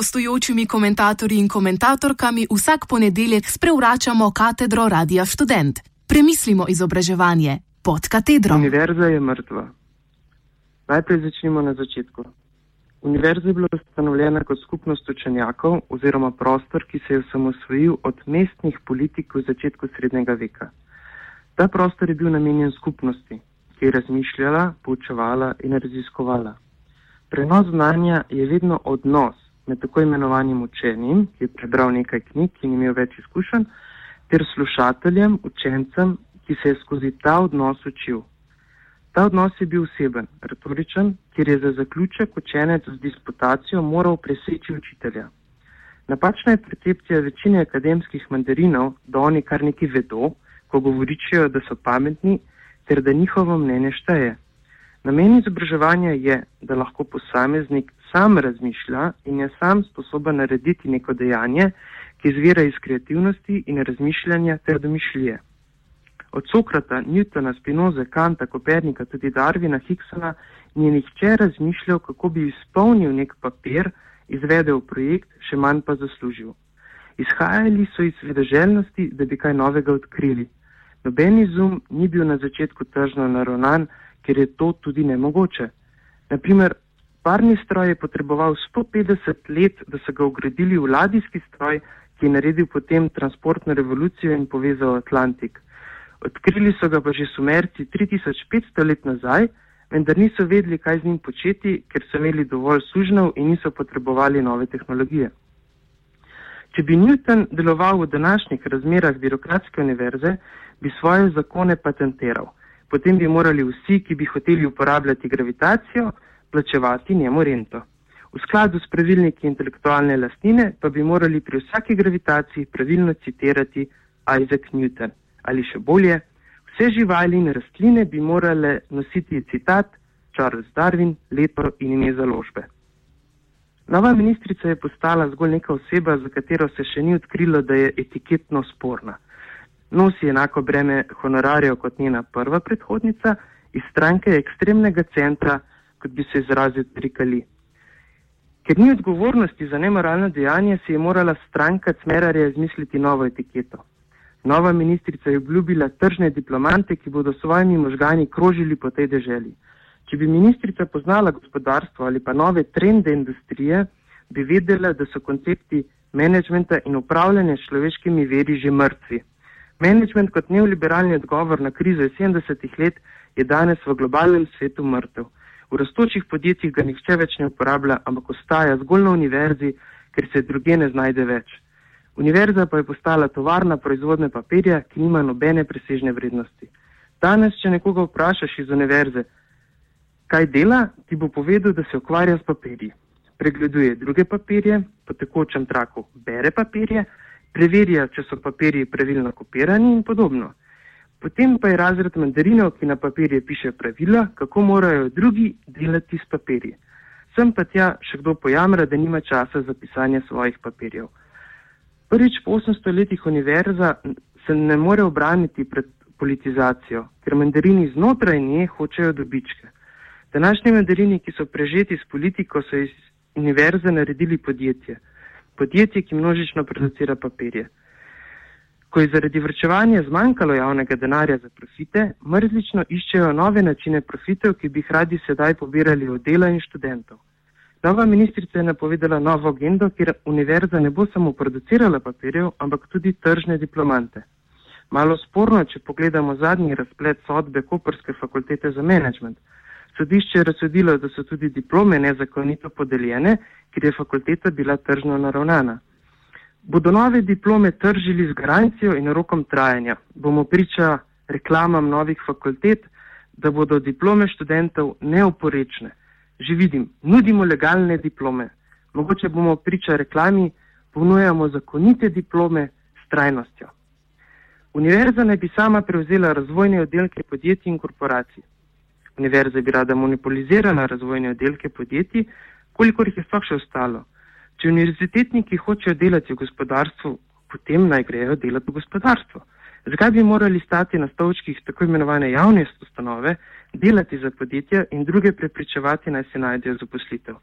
gostujočimi komentatorji in komentatorkami vsak ponedeljek sprevračamo katedro Radia Student. Premislimo izobraževanje pod katedro. Univerza je mrtva. Najprej začnimo na začetku. Univerza je bila ustanovljena kot skupnost učenjakov oziroma prostor, ki se je osamosvojil od mestnih politik v začetku srednjega veka. Ta prostor je bil namenjen skupnosti, ki je razmišljala, poučevala in raziskovala. Prenos znanja je vedno odnos med tako imenovanim učenjem, ki je prebral nekaj knjig in imel več izkušenj, ter slušateljem, učencem, ki se je skozi ta odnos učil. Ta odnos je bil oseben, retoričen, kjer je za zaključek učenec z disputacijo moral preseči učitelja. Napačna je percepcija večine akademskih mandarinov, da oni kar nekaj vedo, ko govoričijo, da so pametni, ter da njihovo mnenje šteje. Namen izobraževanja je, da lahko posameznik sam razmišlja in je sam sposoben narediti neko dejanje, ki izvira iz kreativnosti in razmišljanja ter domišljije. Od Sokrata, Newtona, Spinoza, Kanta, Kopernika, tudi Darvina, Higgsona ni nihče razmišljal, kako bi izpolnil nek papir, izvedel projekt, še manj pa zaslužil. Izhajali so iz vedoželjnosti, da bi kaj novega odkrili. Noben izum ni bil na začetku tržno naravnan, ker je to tudi nemogoče. Naprimer, parni stroj je potreboval 150 let, da so ga ugradili v ladijski stroj, ki je naredil potem transportno revolucijo in povezal Atlantik. Odkrili so ga pa že sumerci 3500 let nazaj, vendar niso vedeli, kaj z njim početi, ker so imeli dovolj sužnjev in niso potrebovali nove tehnologije. Če bi Newton deloval v današnjih razmerah birokratske univerze, bi svoje zakone patentiral potem bi morali vsi, ki bi hoteli uporabljati gravitacijo, plačevati njemu rento. V skladu s pravilniki intelektualne lastnine pa bi morali pri vsaki gravitaciji pravilno citirati Isaac Newton. Ali še bolje, vse živali in rastline bi morale nositi citat Charles Darwin, leto in ime založbe. Nova ministrica je postala zgolj neka oseba, za katero se še ni odkrilo, da je etiketno sporna nosi enako breme honorarjev kot njena prva predhodnica, iz stranke ekstremnega centra, kot bi se izrazil Trikali. Ker ni odgovornosti za nemoralno dejanje, si je morala stranka Cmerarja izmisliti novo etiketo. Nova ministrica je obljubila tržne diplomante, ki bodo svojimi možgani krožili po tej deželi. Če bi ministrica poznala gospodarstvo ali pa nove trende industrije, bi vedela, da so koncepti menedžmenta in upravljanja človeškimi veri že mrtvi. Management kot neoliberalni odgovor na krizo 70-ih let je danes v globalnem svetu mrtev. V rastočih podjetjih ga nihče več ne uporablja, ampak ostaja zgolj na univerzi, ker se druge ne znajde več. Univerza pa je postala tovarna proizvodne papirja, ki nima nobene presežne vrednosti. Danes, če nekoga vprašaš iz univerze, kaj dela, ti bo povedal, da se ukvarja s papirji. Pregleduje druge papirje, po tekočem traku bere papirje, preverja, če so papirji pravilno kopirani in podobno. Potem pa je razred mandarinov, ki na papirje piše pravila, kako morajo drugi delati s papirji. Sem pa tja še kdo pojamra, da nima časa za pisanje svojih papirjev. Prvič po 800 letih univerza se ne more obraniti pred politizacijo, ker mandarini znotraj nje hočejo dobičke. Današnji mandarini, ki so prežeti s politiko, so iz univerze naredili podjetje podjetje, ki množično producira papirje. Ko je zaradi vrčevanja zmanjkalo javnega denarja za profite, mrzlično iščejo nove načine profitev, ki bi jih radi sedaj pobirali od dela in študentov. Nova ministrica je napovedala novo agendo, kjer univerza ne bo samo producirala papirjev, ampak tudi tržne diplomante. Malo sporno, če pogledamo zadnji razplet sodbe Koperske fakultete za management. Sodišče je razsodilo, da so tudi diplome nezakonito podeljene, ker je fakulteta bila tržno naravnana. Bodo nove diplome tržili z garancijo in rokom trajanja? Bomo priča reklamam novih fakultet, da bodo diplome študentov neoporečne? Že vidim, nudimo legalne diplome. Mogoče bomo priča reklami, ponujamo zakonite diplome s trajnostjo. Univerza naj bi sama prevzela razvojne oddelke podjetij in korporacij. Univerza bi rada monopolizirala razvojne oddelke podjetij, kolikor jih je sploh še ostalo. Če univerzitetniki hočejo delati v gospodarstvu, potem naj grejo delati v gospodarstvo. Zakaj bi morali stati na stolčkih tako imenovane javne ustanove, delati za podjetja in druge prepričevati naj se najdejo zaposlitev?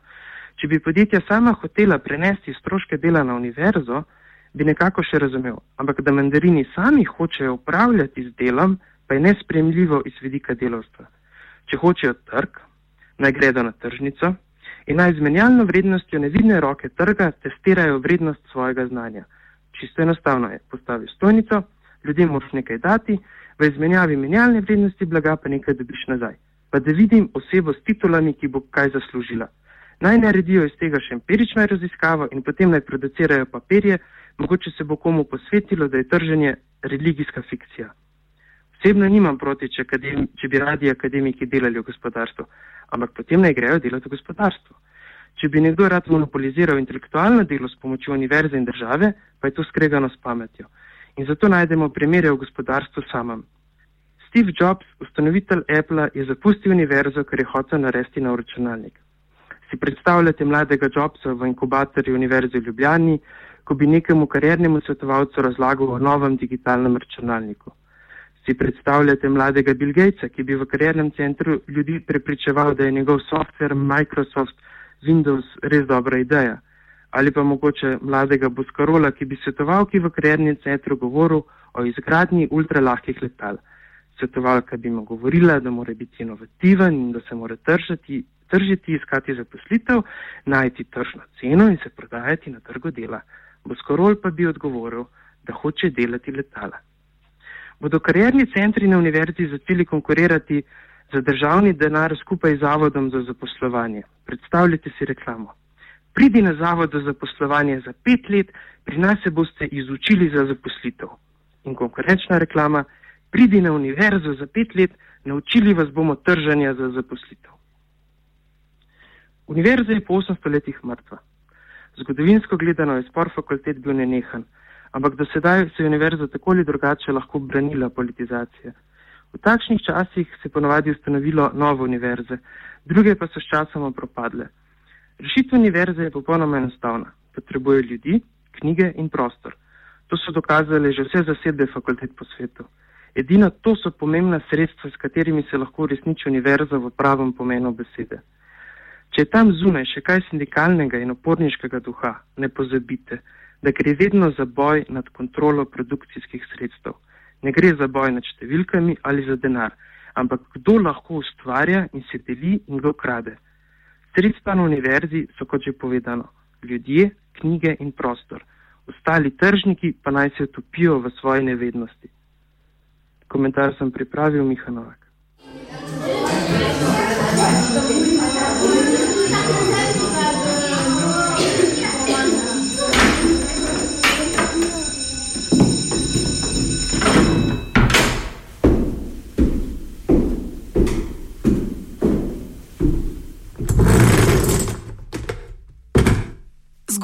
Če bi podjetja sama hotela prenesti stroške dela na univerzo, bi nekako še razumel. Ampak da mandarini sami hočejo upravljati z delom, pa je nespremljivo iz vidika delovstva. Če hočejo trg, naj gredo na tržnico in naj z menjalno vrednostjo nevidne roke trga testirajo vrednost svojega znanja. Čisto enostavno je, postavi stojnico, ljudem moraš nekaj dati, v izmenjavi menjalne vrednosti blaga pa nekaj dobiš nazaj. Pa da vidim osebo s titulami, ki bo kaj zaslužila. Naj naredijo iz tega še empirično raziskavo in potem naj producirajo papirje, mogoče se bo komu posvetilo, da je trženje religijska fikcija. Osebno nimam proti, če, akademi, če bi radi akademiki delali v gospodarstvu, ampak potem naj grejo delati v gospodarstvo. Če bi nekdo rad monopoliziral intelektualno delo s pomočjo univerze in države, pa je to skregano s pametjo. In zato najdemo primere v gospodarstvu samem. Steve Jobs, ustanovitelj Apple, je zapustil univerzo, ker je hotel narediti nov računalnik. Si predstavljate mladega Jobsa v inkubatorju Univerze v Ljubljani, ko bi nekemu kariernemu svetovalcu razlagal o novem digitalnem računalniku. Si predstavljate mladega Bill Gatesa, ki bi v kariernem centru ljudi prepričeval, da je njegov software Microsoft Windows res dobra ideja. Ali pa mogoče mladega Boskarola, ki bi svetovalki v kariernem centru govoril o izgradnji ultralahkih letal. Svetovalka bi mu govorila, da mora biti inovativen in da se mora tržiti, tržiti iskati zaposlitev, najti tržno ceno in se prodajati na trgu dela. Boskorol pa bi odgovoril, da hoče delati letala. Bodo karierni centri na univerzi začeli konkurirati za državni denar skupaj z Zavodom za zaposlovanje. Predstavljate si reklamo. Pridi na Zavod za zaposlovanje za pet let, pri nas se boste izučili za zaposlitev. In konkurenčna reklama, pridi na univerzo za pet let, naučili vas bomo tržanja za zaposlitev. Univerza je po 800 letih mrtva. Zgodovinsko gledano je spor fakultet bil nenehan, ampak do sedaj se je univerza tako ali drugače lahko branila politizacije. V takšnih časih se je ponovadi ustanovilo nove univerze, druge pa so s časoma propadle. Rešitev univerze je popolnoma enostavna. Potrebuje ljudi, knjige in prostor. To so dokazali že vse zasedbe fakultet po svetu. Edino to so pomembna sredstva, s katerimi se lahko uresniči univerza v pravem pomenu besede. Če je tam zunaj še kaj sindikalnega in oporniškega duha, ne pozabite, da gre vedno za boj nad kontrolo produkcijskih sredstev. Ne gre za boj nad številkami ali za denar, ampak kdo lahko ustvarja in se deli in kdo krade. Sredstva na univerzi so, kot že povedano, ljudje, knjige in prostor. Ostali tržniki pa naj se utopijo v svoji nevednosti. Komentar sem pripravil Miha Novak. Z